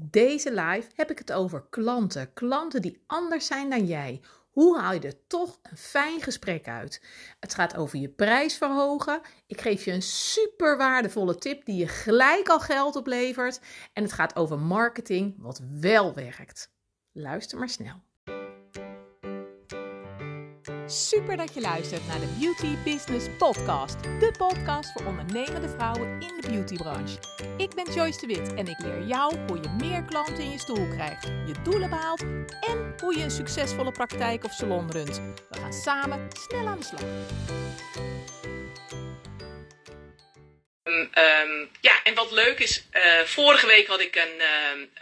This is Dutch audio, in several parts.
Deze live heb ik het over klanten. Klanten die anders zijn dan jij. Hoe haal je er toch een fijn gesprek uit? Het gaat over je prijs verhogen. Ik geef je een super waardevolle tip die je gelijk al geld oplevert. En het gaat over marketing wat wel werkt. Luister maar snel. Super dat je luistert naar de Beauty Business Podcast. De podcast voor ondernemende vrouwen in de beautybranche. Ik ben Joyce de Wit en ik leer jou hoe je meer klanten in je stoel krijgt, je doelen behaalt en hoe je een succesvolle praktijk of salon runt. We gaan samen snel aan de slag. Um, um, ja, en wat leuk is, uh, vorige week had ik een,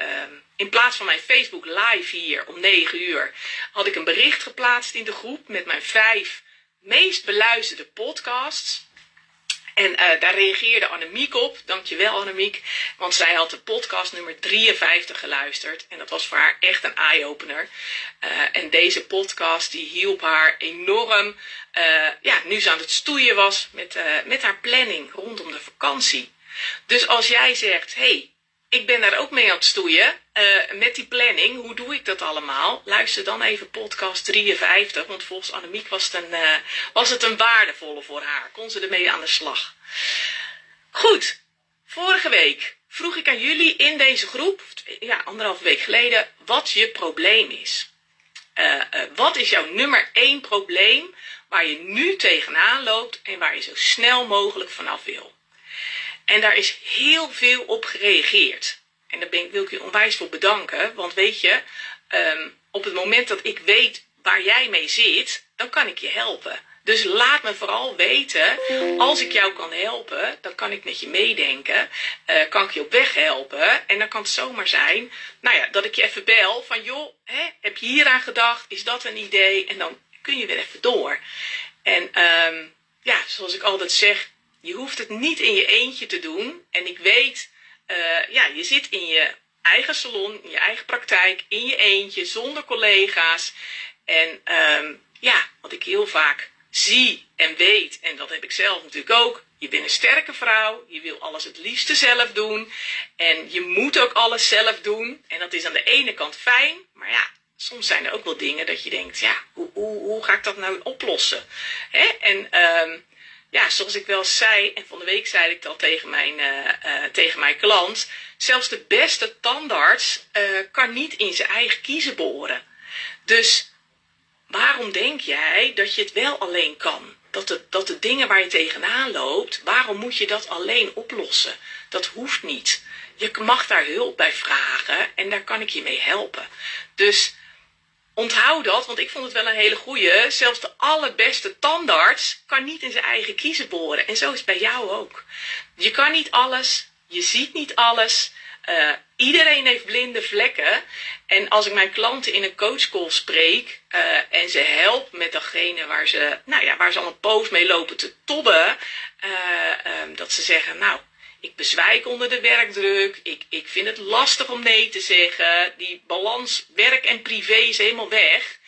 uh, in plaats van mijn Facebook live hier om 9 uur, had ik een bericht geplaatst in de groep met mijn vijf meest beluisterde podcasts. En uh, daar reageerde Annemiek op. Dankjewel Annemiek. Want zij had de podcast nummer 53 geluisterd. En dat was voor haar echt een eye-opener. Uh, en deze podcast die hielp haar enorm. Uh, ja, nu ze aan het stoeien was met, met haar planning rondom de vakantie. Dus als jij zegt, hey, ik ben daar ook mee aan het stoeien. Uh, met die planning, hoe doe ik dat allemaal? Luister dan even podcast 53. Want volgens Annemiek was het, een, uh, was het een waardevolle voor haar. Kon ze ermee aan de slag. Goed, vorige week vroeg ik aan jullie in deze groep, ja, anderhalve week geleden, wat je probleem is. Uh, wat is jouw nummer één probleem waar je nu tegenaan loopt en waar je zo snel mogelijk vanaf wil? En daar is heel veel op gereageerd. En daar wil ik je onwijs voor bedanken. Want weet je, um, op het moment dat ik weet waar jij mee zit, dan kan ik je helpen. Dus laat me vooral weten, als ik jou kan helpen, dan kan ik met je meedenken. Uh, kan ik je op weg helpen. En dan kan het zomaar zijn, nou ja, dat ik je even bel van joh, hè, heb je hier aan gedacht? Is dat een idee? En dan kun je weer even door. En um, ja, zoals ik altijd zeg, je hoeft het niet in je eentje te doen. En ik weet, uh, ja, je zit in je eigen salon, in je eigen praktijk, in je eentje, zonder collega's. En um, ja, wat ik heel vaak zie en weet, en dat heb ik zelf natuurlijk ook. Je bent een sterke vrouw, je wil alles het liefste zelf doen. En je moet ook alles zelf doen. En dat is aan de ene kant fijn, maar ja, soms zijn er ook wel dingen dat je denkt, ja, hoe, hoe, hoe ga ik dat nou oplossen? Hè? En um, ja, zoals ik wel zei, en van de week zei ik dat tegen mijn, uh, uh, tegen mijn klant, zelfs de beste tandarts uh, kan niet in zijn eigen kiezen boren. Dus waarom denk jij dat je het wel alleen kan? Dat de, dat de dingen waar je tegenaan loopt, waarom moet je dat alleen oplossen? Dat hoeft niet. Je mag daar hulp bij vragen en daar kan ik je mee helpen. Dus onthoud dat, want ik vond het wel een hele goeie. Zelfs de allerbeste tandarts kan niet in zijn eigen kiezen boren. En zo is het bij jou ook. Je kan niet alles, je ziet niet alles. Uh, iedereen heeft blinde vlekken. En als ik mijn klanten in een coachcall spreek uh, en ze help met degene waar ze, nou ja, waar ze al een poos mee lopen te tobben, uh, um, dat ze zeggen, nou, ik bezwijk onder de werkdruk. Ik, ik vind het lastig om nee te zeggen. Die balans werk en privé is helemaal weg.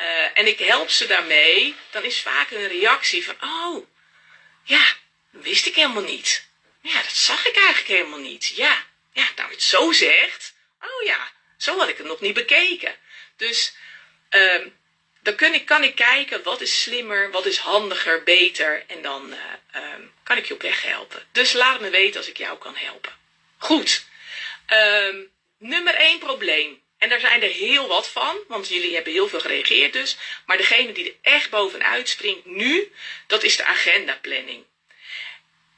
Uh, en ik help ze daarmee. Dan is vaak een reactie van: Oh, ja, dat wist ik helemaal niet. Ja, dat zag ik eigenlijk helemaal niet. Ja, ja nou het zo zegt. Oh ja, zo had ik het nog niet bekeken. Dus um, dan kun ik, kan ik kijken wat is slimmer, wat is handiger, beter. En dan uh, um, kan ik je op weg helpen. Dus laat me weten als ik jou kan helpen. Goed. Um, nummer 1 probleem. En daar zijn er heel wat van, want jullie hebben heel veel gereageerd dus. Maar degene die er echt bovenuit springt nu, dat is de agendaplanning.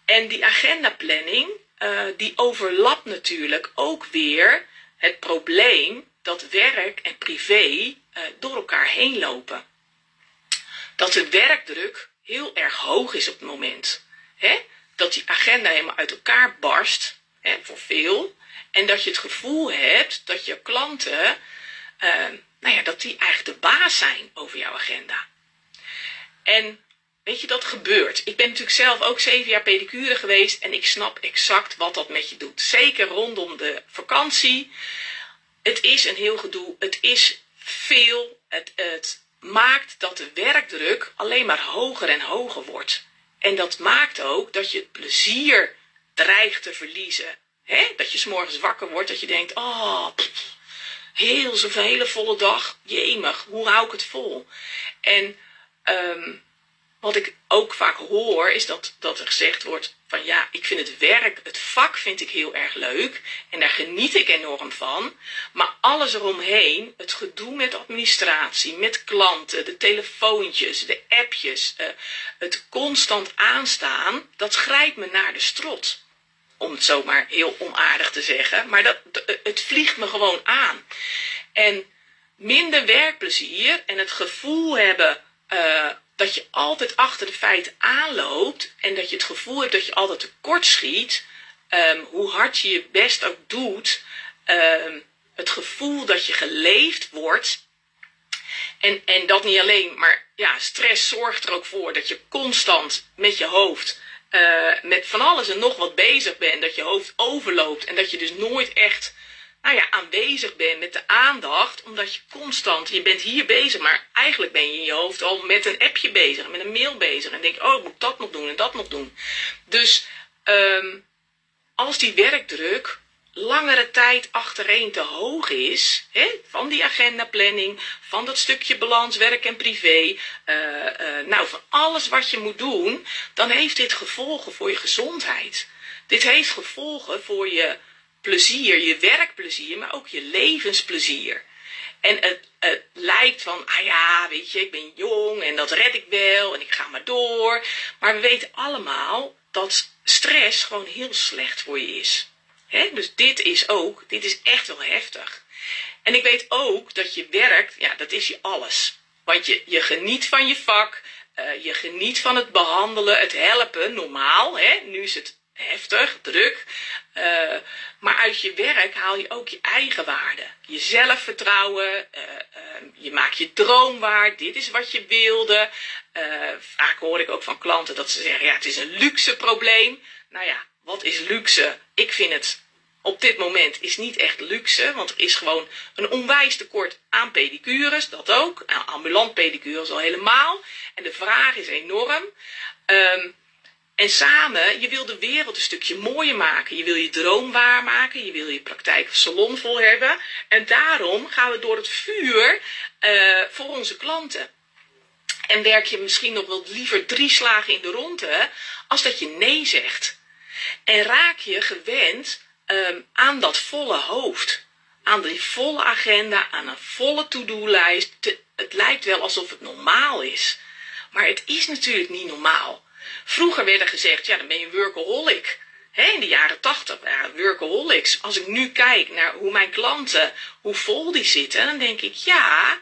En die agendaplanning, uh, die overlapt natuurlijk ook weer het probleem dat werk en privé uh, door elkaar heen lopen. Dat de werkdruk heel erg hoog is op het moment. Hè? Dat die agenda helemaal uit elkaar barst, hè, voor veel. En dat je het gevoel hebt dat je klanten, uh, nou ja, dat die eigenlijk de baas zijn over jouw agenda. En weet je, dat gebeurt. Ik ben natuurlijk zelf ook zeven jaar pedicure geweest en ik snap exact wat dat met je doet. Zeker rondom de vakantie het is een heel gedoe. Het is veel. Het, het maakt dat de werkdruk alleen maar hoger en hoger wordt. En dat maakt ook dat je het plezier dreigt te verliezen. Hè? Dat je s'morgens wakker wordt, dat je denkt, oh, heel zo'n hele volle dag. Jemig, hoe hou ik het vol? En um, wat ik ook vaak hoor, is dat, dat er gezegd wordt van ja, ik vind het werk, het vak vind ik heel erg leuk en daar geniet ik enorm van. Maar alles eromheen, het gedoe met administratie, met klanten, de telefoontjes, de appjes, uh, het constant aanstaan, dat grijpt me naar de strot. Om het zomaar heel onaardig te zeggen. Maar dat, het vliegt me gewoon aan. En minder werkplezier en het gevoel hebben uh, dat je altijd achter de feiten aanloopt en dat je het gevoel hebt dat je altijd tekort schiet, um, hoe hard je je best ook doet, um, het gevoel dat je geleefd wordt. En, en dat niet alleen, maar ja, stress zorgt er ook voor dat je constant met je hoofd uh, met van alles en nog wat bezig bent, dat je hoofd overloopt en dat je dus nooit echt nou ja, aanwezig bent met de aandacht, omdat je constant, je bent hier bezig, maar eigenlijk ben je in je hoofd al met een appje bezig, met een mail bezig en denk, oh, ik moet dat nog doen en dat nog doen. Dus um, als die werkdruk langere tijd achtereen te hoog is, hè, van die agendaplanning, van dat stukje balans, werk en privé, uh, uh, nou, van alles wat je moet doen, dan heeft dit gevolgen voor je gezondheid. Dit heeft gevolgen voor je plezier, je werkplezier, maar ook je levensplezier. En het, lijkt van, ah ja, weet je, ik ben jong en dat red ik wel en ik ga maar door. Maar we weten allemaal dat stress gewoon heel slecht voor je is. Dus dit is ook, dit is echt wel heftig. En ik weet ook dat je werkt, ja, dat is je alles. Want je, je geniet van je vak, uh, je geniet van het behandelen, het helpen, normaal. Nu is het heftig, druk. Uh, maar uit je werk haal je ook je eigen waarde. Je zelfvertrouwen. Uh, uh, je maakt je droom waar. Dit is wat je wilde. vaak hoor ik ook van klanten dat ze zeggen: ja, het is een luxe probleem. Nou ja, wat is luxe? Ik vind het op dit moment is niet echt luxe, want er is gewoon een onwijs tekort aan pedicures, dat ook. Ambulant pedicures al helemaal. En de vraag is enorm. Um, en samen, je wil de wereld een stukje mooier maken. Je wil je droom waarmaken. Je wil je praktijk salon vol hebben. En daarom gaan we door het vuur uh, voor onze klanten. En werk je misschien nog wel liever drie slagen in de ronde als dat je nee zegt. En raak je gewend um, aan dat volle hoofd. Aan die volle agenda, aan een volle to-do-lijst. Het lijkt wel alsof het normaal is. Maar het is natuurlijk niet normaal. Vroeger werd er gezegd, ja, dan ben je workaholic. He, in de jaren tachtig waren workaholics. Als ik nu kijk naar hoe mijn klanten, hoe vol die zitten, dan denk ik, ja,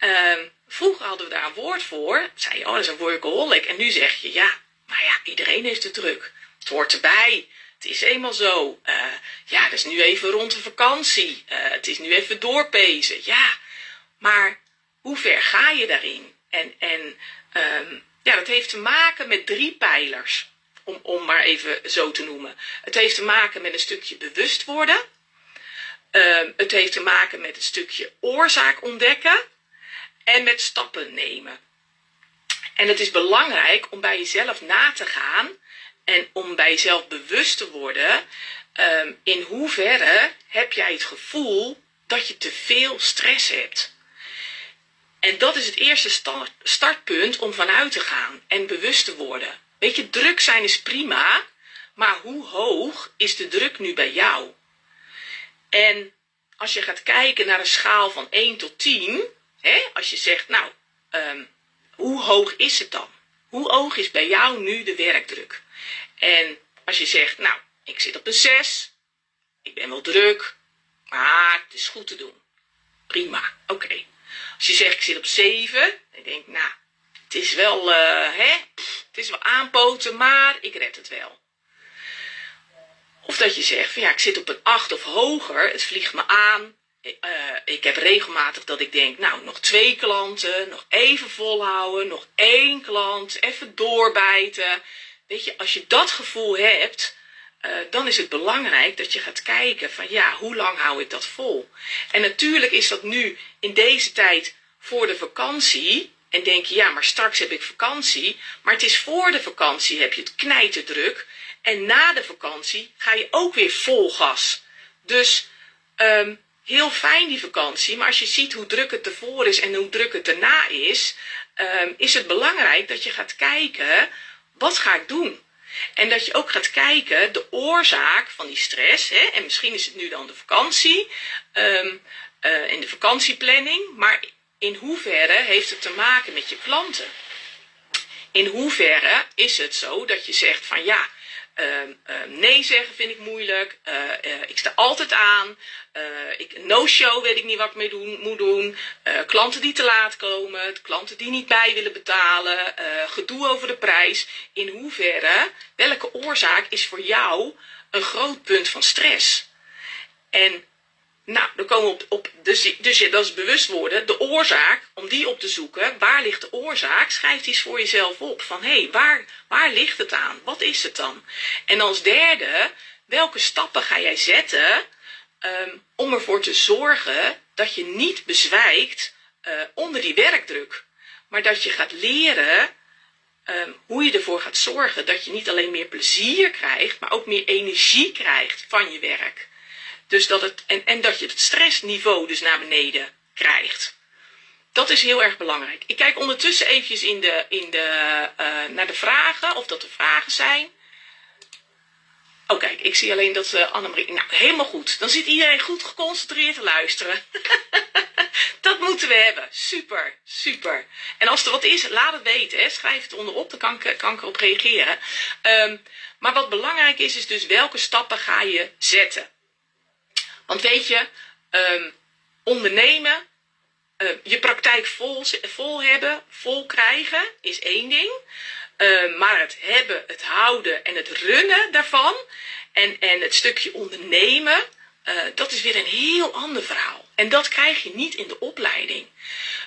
uh, vroeger hadden we daar een woord voor. Zei je, oh, dat is een workaholic. En nu zeg je, ja, maar ja, iedereen heeft het druk. Het hoort erbij. Het is eenmaal zo. Uh, ja, dat is nu even rond de vakantie. Uh, het is nu even doorpezen. Ja, maar hoe ver ga je daarin? En, en um, ja, dat heeft te maken met drie pijlers, om, om maar even zo te noemen. Het heeft te maken met een stukje bewust worden. Uh, het heeft te maken met een stukje oorzaak ontdekken en met stappen nemen. En het is belangrijk om bij jezelf na te gaan en om bij jezelf bewust te worden um, in hoeverre heb jij het gevoel dat je te veel stress hebt. En dat is het eerste start, startpunt om vanuit te gaan en bewust te worden. Weet je, druk zijn is prima, maar hoe hoog is de druk nu bij jou? En als je gaat kijken naar een schaal van 1 tot 10, hè, als je zegt, nou, um, hoe hoog is het dan? Hoe hoog is bij jou nu de werkdruk? En als je zegt, nou, ik zit op een 6, ik ben wel druk, maar het is goed te doen. Prima, oké. Als je zegt ik zit op 7, dan denk ik, nou, het is wel, uh, hè, het is wel aanpoten, maar ik red het wel. Of dat je zegt van ja, ik zit op een 8 of hoger, het vliegt me aan. Uh, ik heb regelmatig dat ik denk, nou, nog twee klanten, nog even volhouden, nog één klant, even doorbijten. Weet je, als je dat gevoel hebt, uh, dan is het belangrijk dat je gaat kijken van ja, hoe lang hou ik dat vol? En natuurlijk is dat nu in deze tijd voor de vakantie. En denk je, ja, maar straks heb ik vakantie. Maar het is voor de vakantie heb je het knijterdruk. En na de vakantie ga je ook weer vol gas. Dus ehm, heel fijn die vakantie. Maar als je ziet hoe druk het ervoor is en hoe druk het erna is, um, is het belangrijk dat je gaat kijken, wat ga ik doen? En dat je ook gaat kijken, de oorzaak van die stress, hè, en misschien is het nu dan de vakantie, um, uh, in de vakantieplanning, maar in hoeverre heeft het te maken met je klanten? In hoeverre is het zo dat je zegt van ja, Ehm, ehm, nee zeggen vind ik moeilijk. Eh, eh, ik sta altijd aan. Uh, ik, no-show weet ik niet wat ik mee doen, moet doen. klanten die te laat komen. Klanten die niet bij willen betalen. gedoe over de prijs. In hoeverre, welke oorzaak is voor jou een groot punt van stress? En nou, dan komen we op, op dus, dus dat is bewust worden, de oorzaak, om die op te zoeken. Waar ligt de oorzaak? Schrijf die eens voor jezelf op. Van hé, hey, waar, waar ligt het aan? Wat is het dan? En als derde, welke stappen ga jij zetten um, om ervoor te zorgen dat je niet bezwijkt uh, onder die werkdruk. Maar dat je gaat leren um, hoe je ervoor gaat zorgen dat je niet alleen meer plezier krijgt, maar ook meer energie krijgt van je werk. Dus dat het, en, en dat je het stressniveau dus naar beneden krijgt. Dat is heel erg belangrijk. Ik kijk ondertussen eventjes in de, in de, uh, naar de vragen, of dat er vragen zijn. Oh kijk, ik zie alleen dat uh, Annemarie... Nou, helemaal goed. Dan zit iedereen goed geconcentreerd te luisteren. dat moeten we hebben. Super, super. En als er wat is, laat het weten. Hè. Schrijf het onderop, dan kan ik, kan ik erop reageren. Um, maar wat belangrijk is, is dus welke stappen ga je zetten. Want weet je, um, ondernemen, uh, je praktijk vol, vol hebben, vol krijgen, is één ding. Uh, maar het hebben, het houden en het runnen daarvan en, en het stukje ondernemen, uh, dat is weer een heel ander verhaal. En dat krijg je niet in de opleiding.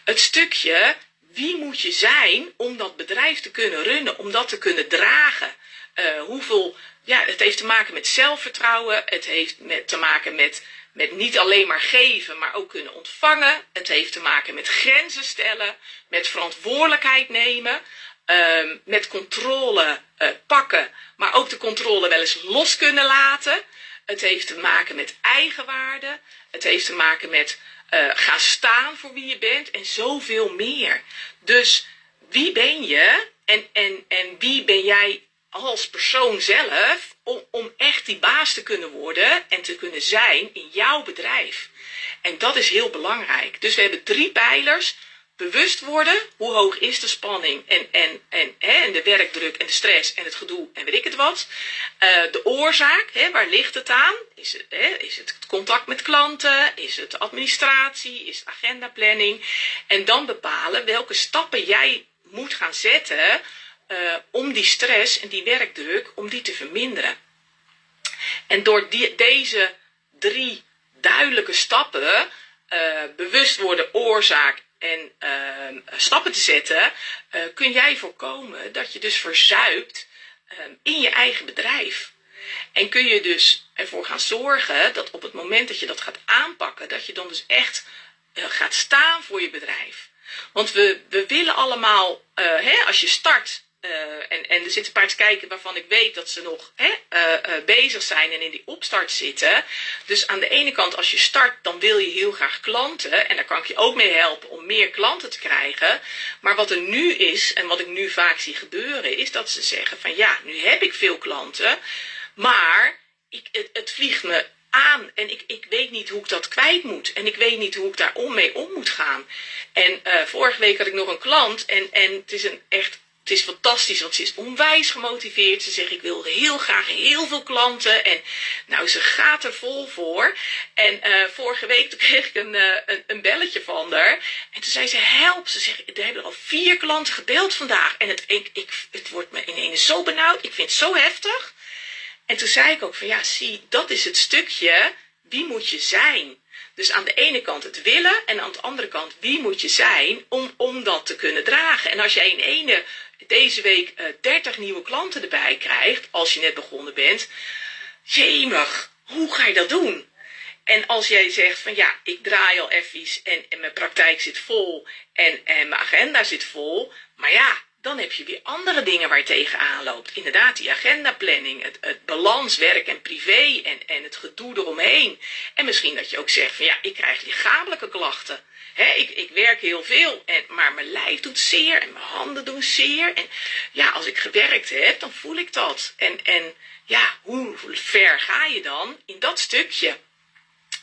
Het stukje, wie moet je zijn om dat bedrijf te kunnen runnen, om dat te kunnen dragen? Uh, hoeveel, ja, het heeft te maken met zelfvertrouwen, het heeft met, te maken met met niet alleen maar geven, maar ook kunnen ontvangen. Het heeft te maken met grenzen stellen, met verantwoordelijkheid nemen, um, met controle uh, pakken, maar ook de controle wel eens los kunnen laten. Het heeft te maken met eigenwaarde. Het heeft te maken met uh, gaan staan voor wie je bent en zoveel meer. Dus wie ben je en, en, en wie ben jij als persoon zelf om, om echt die baas te kunnen worden en te kunnen zijn in jouw bedrijf. En dat is heel belangrijk. Dus we hebben drie pijlers. Bewust worden, hoe hoog is de spanning en, en, en, hè, en de werkdruk en de stress en het gedoe en weet ik het wat. Uh, de oorzaak, hè, waar ligt het aan? Is het, hè, is het contact met klanten? Is het administratie? Is het agendaplanning? En dan bepalen welke stappen jij moet gaan zetten uh, om die stress en die werkdruk, om die te verminderen. En door die, deze drie duidelijke stappen, uh, bewust worden, oorzaak en uh, stappen te zetten, kun jij voorkomen dat je dus verzuipt in je eigen bedrijf. En kun je dus ervoor gaan zorgen dat op het moment dat je dat gaat aanpakken, dat je dan dus echt gaat staan voor je bedrijf. Want we, we willen allemaal, hè, als je start, uh, en, en er zitten een paar te kijken waarvan ik weet dat ze nog hè, uh, uh, bezig zijn en in die opstart zitten. Dus aan de ene kant, als je start, dan wil je heel graag klanten. En daar kan ik je ook mee helpen om meer klanten te krijgen. Maar wat er nu is, en wat ik nu vaak zie gebeuren, is dat ze zeggen van ja, nu heb ik veel klanten. Maar ik, het, vliegt me aan en ik, ik weet niet hoe ik dat kwijt moet. En ik weet niet hoe ik daar om mee om moet gaan. En vorige week had ik nog een klant en, en het is een echt het is fantastisch, want ze is onwijs gemotiveerd. Ze zegt, ik wil heel graag heel veel klanten. En nou, ze gaat er vol voor. En uh, vorige week toen kreeg ik een, uh, een, een, belletje van haar. En toen zei ze, help. Ze zegt, er hebben al vier klanten gebeld vandaag. En het, ik, ik, het wordt me ineens zo benauwd. Ik vind het zo heftig. En toen zei ik ook van, ja, zie, dat is het stukje. Wie moet je zijn? Dus aan de ene kant het willen en aan de andere kant wie moet je zijn om, om dat te kunnen dragen. En als jij in ene deze week uh, 30 nieuwe klanten erbij krijgt, als je net begonnen bent, jemig, hoe ga je dat doen? En als jij zegt van ja, ik draai al even en, en mijn praktijk zit vol en, en mijn agenda zit vol, maar ja, dan heb je weer andere dingen waar je tegenaan loopt. Inderdaad, die agendaplanning, het, het balans werk en privé en, en het gedoe eromheen. En misschien dat je ook zegt van ja, ik krijg lichamelijke klachten. He, ik, ik werk heel veel, maar mijn lijf doet zeer en mijn handen doen zeer. En ja, als ik gewerkt heb, dan voel ik dat. En, en ja, hoe ver ga je dan in dat stukje?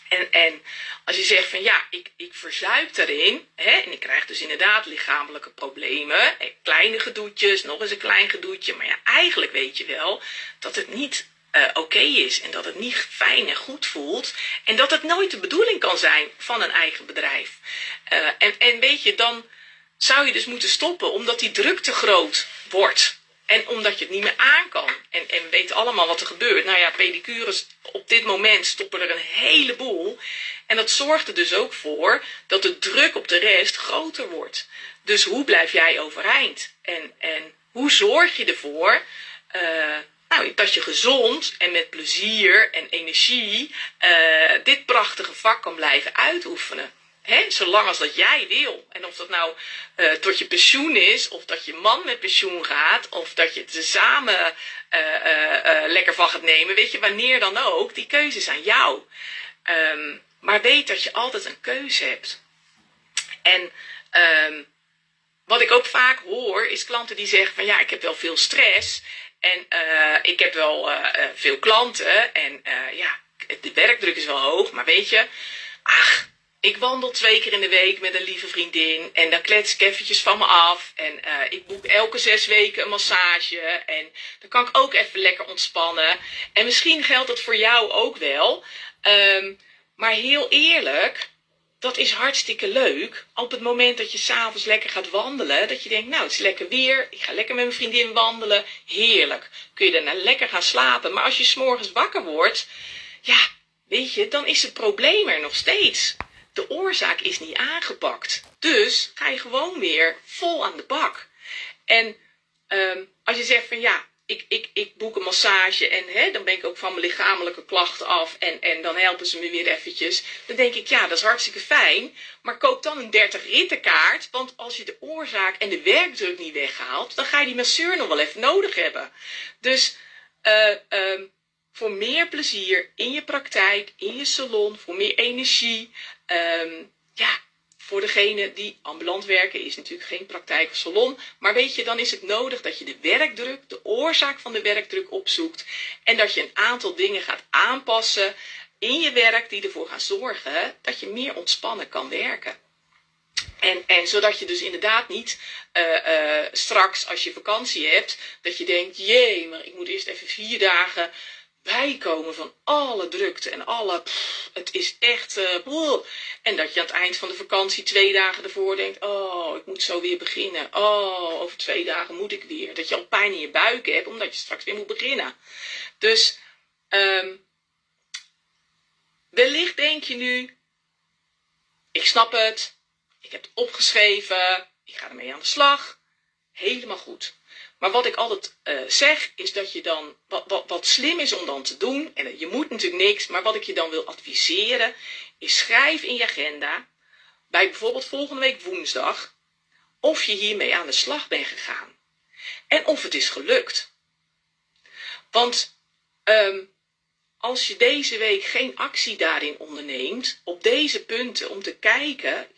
En, en als je zegt van ja, ik, ik verzuip daarin, hè, en ik krijg dus inderdaad lichamelijke problemen, kleine gedoetjes, nog eens een klein gedoetje, maar ja, eigenlijk weet je wel dat het niet uh, oké is en dat het niet fijn en goed voelt en dat het nooit de bedoeling kan zijn van een eigen bedrijf. Uh, en, en weet je, dan zou je dus moeten stoppen omdat die druk te groot wordt. En omdat je het niet meer aan kan. En, en we weten allemaal wat er gebeurt. Nou ja, pedicures op dit moment stoppen er een heleboel. En dat zorgt er dus ook voor dat de druk op de rest groter wordt. Dus hoe blijf jij overeind? En, en hoe zorg je ervoor uh, nou, dat je gezond en met plezier en energie uh, dit prachtige vak kan blijven uitoefenen? Zolang als dat jij wil. En of dat nou uh, tot je pensioen is, of dat je man met pensioen gaat, of dat je het samen uh, uh, lekker van gaat nemen, weet je, wanneer dan ook, die keuze is aan jou. Um, maar weet dat je altijd een keuze hebt. En um, wat ik ook vaak hoor, is klanten die zeggen van ja, ik heb wel veel stress en ik heb wel veel klanten en ja, de werkdruk is wel hoog, maar weet je, ach, ik wandel twee keer in de week met een lieve vriendin. En dan klets ik eventjes van me af. En uh, ik boek elke zes weken een massage. En dan kan ik ook even lekker ontspannen. En misschien geldt dat voor jou ook wel. Um, maar heel eerlijk, dat is hartstikke leuk. Op het moment dat je s'avonds lekker gaat wandelen. Dat je denkt, nou het is lekker weer. Ik ga lekker met mijn vriendin wandelen. Heerlijk. Kun je daarna lekker gaan slapen. Maar als je s'morgens wakker wordt. Ja, weet je, dan is het probleem er nog steeds de oorzaak is niet aangepakt. Dus ga je gewoon weer vol aan de bak. En um, als je zegt van ja, ik, ik, ik boek een massage en hè, dan ben ik ook van mijn lichamelijke klachten af en, en dan helpen ze me weer eventjes. Dan denk ik, ja, dat is hartstikke fijn. Maar koop dan een 30 rittenkaart, want als je de oorzaak en de werkdruk niet weghaalt, dan ga je die masseur nog wel even nodig hebben. Dus uh, um, voor meer plezier in je praktijk, in je salon, voor meer energie, Um, ja, voor degene die ambulant werken is natuurlijk geen praktijk of salon. Maar weet je, dan is het nodig dat je de werkdruk, de oorzaak van de werkdruk opzoekt. En dat je een aantal dingen gaat aanpassen in je werk die ervoor gaan zorgen dat je meer ontspannen kan werken. En, en zodat je dus inderdaad niet uh, uh, straks als je vakantie hebt, dat je denkt, jee, maar ik moet eerst even vier dagen bijkomen van alle drukte en alle. Het is echt. Uh, en dat je aan het eind van de vakantie twee dagen ervoor denkt: Oh, ik moet zo weer beginnen. Oh, over twee dagen moet ik weer. Dat je al pijn in je buik hebt omdat je straks weer moet beginnen. Dus. Um, wellicht denk je nu: Ik snap het. Ik heb het opgeschreven. Ik ga ermee aan de slag. Helemaal goed. Maar wat ik altijd uh, zeg, is dat je dan, wat, wat, wat slim is om dan te doen, en je moet natuurlijk niks, maar wat ik je dan wil adviseren, is schrijf in je agenda, bij bijvoorbeeld volgende week woensdag, of je hiermee aan de slag bent gegaan. En of het is gelukt. Want um, als je deze week geen actie daarin onderneemt, op deze punten, om te kijken,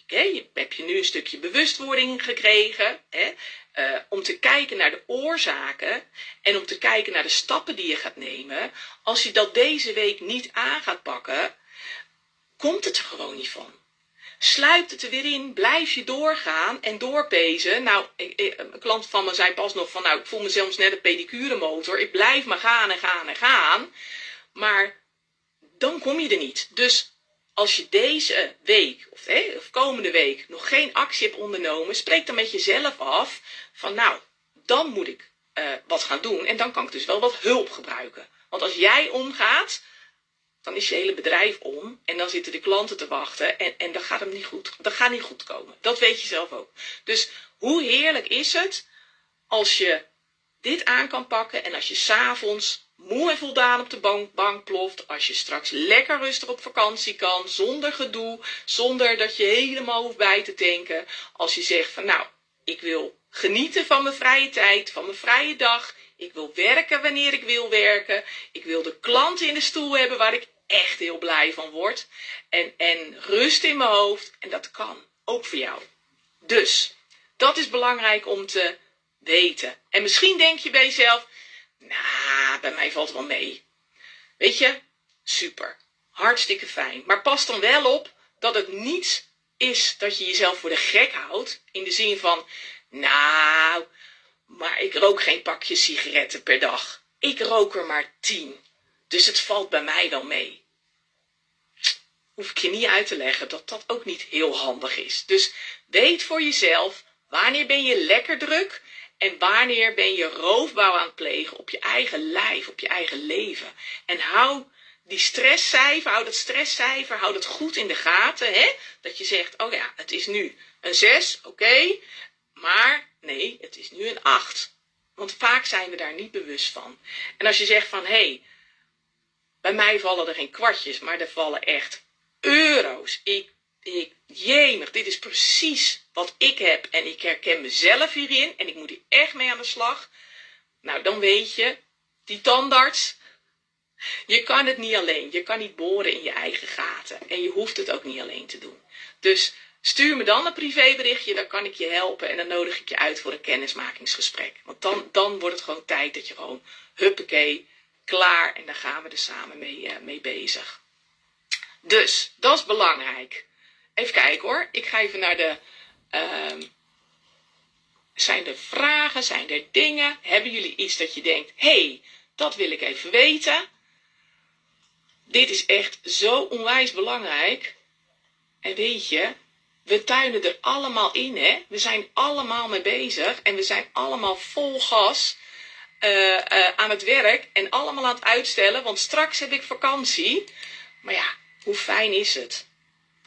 heb je nu een stukje bewustwording gekregen, hè, uh, om te kijken naar de oorzaken en om te kijken naar de stappen die je gaat nemen. Als je dat deze week niet aan gaat pakken, komt het er gewoon niet van. Sluipt het er weer in, blijf je doorgaan en doorpezen. Nou, een klant van me zei pas nog van, nou, ik voel me zelfs net een pedicuremotor. Ik blijf maar gaan en gaan en gaan. Maar dan kom je er niet. Dus als je deze week of, hè, of komende week nog geen actie hebt ondernomen, spreek dan met jezelf af van nou, dan moet ik uh, wat gaan doen en dan kan ik dus wel wat hulp gebruiken. Want als jij omgaat, dan is je hele bedrijf om en dan zitten de klanten te wachten en, en dat gaat hem niet goed. Dat gaat niet goed komen. Dat weet je zelf ook. Dus hoe heerlijk is het als je dit aan kan pakken en als je s'avonds moe en voldaan op de bank, bank ploft. Als je straks lekker rustig op vakantie kan, zonder gedoe, zonder dat je helemaal hoeft bij te denken. Als je zegt van nou, ik wil genieten van mijn vrije tijd, van mijn vrije dag. Ik wil werken wanneer ik wil werken. Ik wil de klanten in de stoel hebben waar ik echt heel blij van word. En, en rust in mijn hoofd. En dat kan ook voor jou. Dus dat is belangrijk om te weten. En misschien denk je bij jezelf, nou, bij mij valt het wel mee. Weet je, super. Hartstikke fijn. Maar pas dan wel op dat het niet is dat je jezelf voor de gek houdt. In de zin van, nou, maar ik rook geen pakje sigaretten per dag. Ik rook er maar tien. Dus het valt bij mij wel mee. Hoef ik je niet uit te leggen dat dat ook niet heel handig is. Dus weet voor jezelf wanneer ben je lekker druk en wanneer ben je roofbouw aan het plegen op je eigen lijf, op je eigen leven. En hou die stresscijfer, hou dat stresscijfer, hou dat goed in de gaten. Hè? Dat je zegt, oh ja, het is nu een 6, oké. maar nee, het is nu een 8. Want vaak zijn we daar niet bewust van. En als je zegt van, hé, hey, bij mij vallen er geen kwartjes, maar er vallen echt euro's. Ik, ik, jemig, dit is precies wat ik heb. En ik herken mezelf hierin en ik moet hier echt mee aan de slag. Nou, dan weet je, die tandarts, je kan het niet alleen. Je kan niet boren in je eigen gaten. En je hoeft het ook niet alleen te doen. Dus stuur me dan een privéberichtje, dan kan ik je helpen. En dan nodig ik je uit voor een kennismakingsgesprek. Want dan, dan wordt het gewoon tijd dat je gewoon, huppakee, klaar. En dan gaan we er samen mee, uh, mee bezig. Dus, dat is belangrijk. Even kijken hoor. Ik ga even naar de... Uh, zijn er vragen? Zijn er dingen? Hebben jullie iets dat je denkt... hey, dat wil ik even weten. Dit is echt zo onwijs belangrijk. En weet je, we tuinen er allemaal in, hè? We zijn allemaal mee bezig en we zijn allemaal vol gas uh, uh, aan het werk en allemaal aan het uitstellen, want straks heb ik vakantie. Maar ja, hoe fijn is het?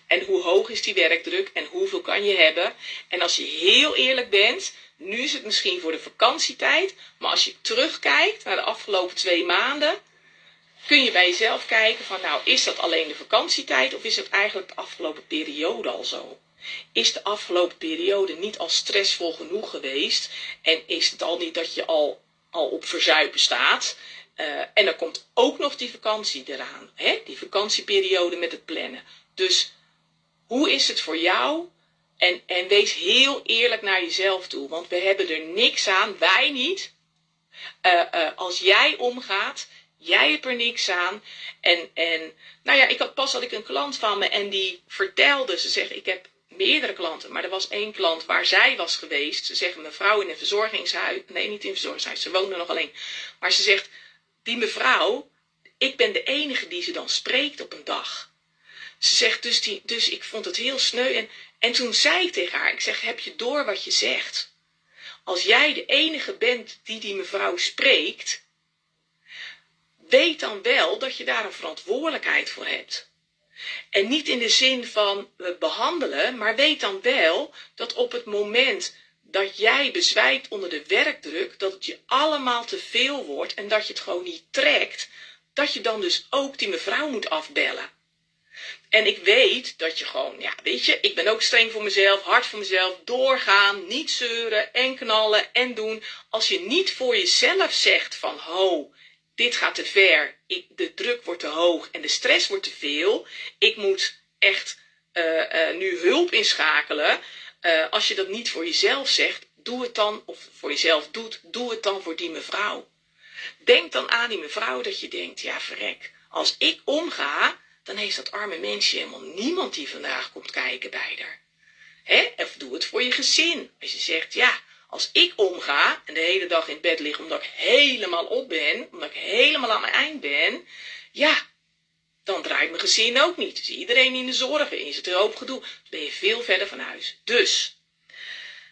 En hoe hoog is die werkdruk en hoeveel kan je hebben? En als je heel eerlijk bent, nu is het misschien voor de vakantietijd, maar als je terugkijkt naar de afgelopen twee maanden, kun je bij jezelf kijken van nou, is dat alleen de vakantietijd of is het eigenlijk de afgelopen periode al zo? Is de afgelopen periode niet al stressvol genoeg geweest en is het al niet dat je al, al op verzuipen staat? Uh, en dan komt ook nog die vakantie eraan, hè? die vakantieperiode met het plannen. Dus hoe is het voor jou? En, en wees heel eerlijk naar jezelf toe, want we hebben er niks aan, wij niet. Uh, uh, als jij omgaat Jij hebt er niks aan. En, en nou ja, ik had pas had ik een klant van me en die vertelde, ze zegt, ik heb meerdere klanten, maar er was één klant waar zij was geweest. Ze zegt, mevrouw in een verzorgingshuis, nee niet in een verzorgingshuis, ze woonde nog alleen. Maar ze zegt, die mevrouw, ik ben de enige die ze dan spreekt op een dag. Ze zegt, dus, die, dus ik vond het heel sneu. En, en toen zei ik tegen haar, ik zeg, heb je door wat je zegt? Als jij de enige bent die die mevrouw spreekt, weet dan wel dat je daar een verantwoordelijkheid voor hebt. En niet in de zin van behandelen, maar weet dan wel dat op het moment dat jij bezwijkt onder de werkdruk, dat het je allemaal te veel wordt en dat je het gewoon niet trekt, dat je dan dus ook die mevrouw moet afbellen. En ik weet dat je gewoon, ja, weet je, ik ben ook streng voor mezelf, hard voor mezelf, doorgaan, niet zeuren en knallen en doen. Als je niet voor jezelf zegt van, ho, dit gaat te ver, ik, de druk wordt te hoog en de stress wordt te veel. Ik moet echt uh, uh, nu hulp inschakelen. Uh, als je dat niet voor jezelf zegt, doe het dan, of voor jezelf doet, doe het dan voor die mevrouw. Denk dan aan die mevrouw dat je denkt, ja verrek, als ik omga, dan heeft dat arme mensje helemaal niemand die vandaag komt kijken bij haar. Hè? Of doe het voor je gezin. Als je zegt, ja, als ik omga en de hele dag in bed lig omdat ik helemaal op ben, omdat ik helemaal aan mijn eind ben, ja, dan draait mijn gezin ook niet. Dus iedereen in de zorgen, is het een hoop gedoe. Dan ben je veel verder van huis. Dus,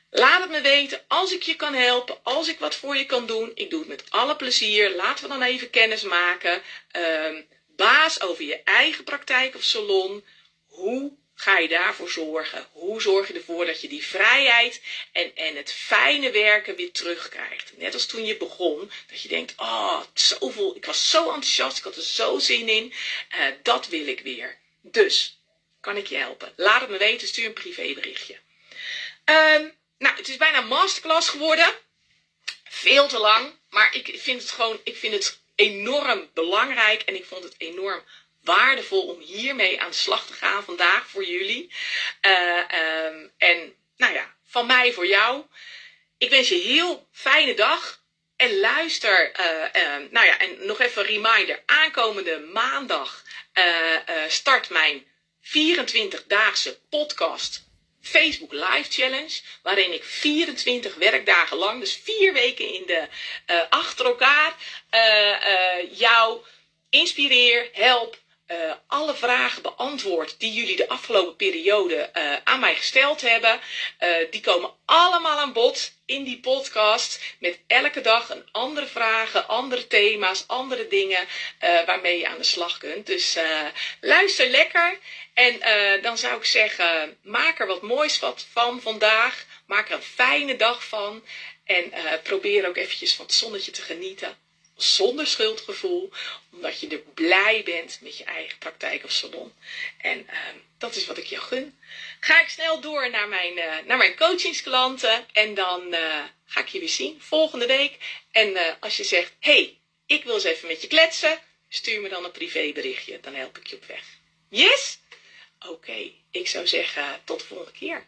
laat het me weten als ik je kan helpen, als ik wat voor je kan doen. Ik doe het met alle plezier. Laten we dan even kennis maken. Uh, baas over je eigen praktijk of salon. Hoe ga je daarvoor zorgen? Hoe zorg je ervoor dat je die vrijheid en, en het fijne werken weer terugkrijgt? Net als toen je begon, dat je denkt, oh, zoveel, ik was zo enthousiast, ik had er zo zin in, uh, dat wil ik weer. Dus, kan ik je helpen? Laat het me weten, stuur een privéberichtje. Um, nou, het is bijna masterclass geworden. Veel te lang. Maar ik vind het gewoon, ik vind het enorm belangrijk. En ik vond het enorm waardevol om hiermee aan de slag te gaan vandaag voor jullie. Uh, um, en nou ja, van mij voor jou. Ik wens je heel fijne dag. En luister, uh, uh, nou ja, en nog even een reminder. Aankomende maandag start mijn 24-daagse podcast Facebook Live Challenge. Waarin ik 24 werkdagen lang, dus vier weken in de, uh, achter elkaar, uh, jou inspireer, help, uh, alle vragen beantwoord die jullie de afgelopen periode uh, aan mij gesteld hebben. Uh, die komen allemaal aan bod in die podcast. Met elke dag een andere vragen, andere thema's, andere dingen waarmee je aan de slag kunt. Dus luister lekker. En dan zou ik zeggen, maak er wat moois wat van vandaag. Maak er een fijne dag van. En probeer ook eventjes van het zonnetje te genieten zonder schuldgevoel, omdat je er blij bent met je eigen praktijk of salon. En uh, dat is wat ik je gun. Ga ik snel door naar mijn, uh, naar mijn coachingsklanten en dan uh, ga ik je weer zien volgende week. En eh, als je zegt, hey, ik wil eens even met je kletsen, stuur me dan een privéberichtje, dan help ik je op weg. Yes? Oké, ik zou zeggen tot de volgende keer.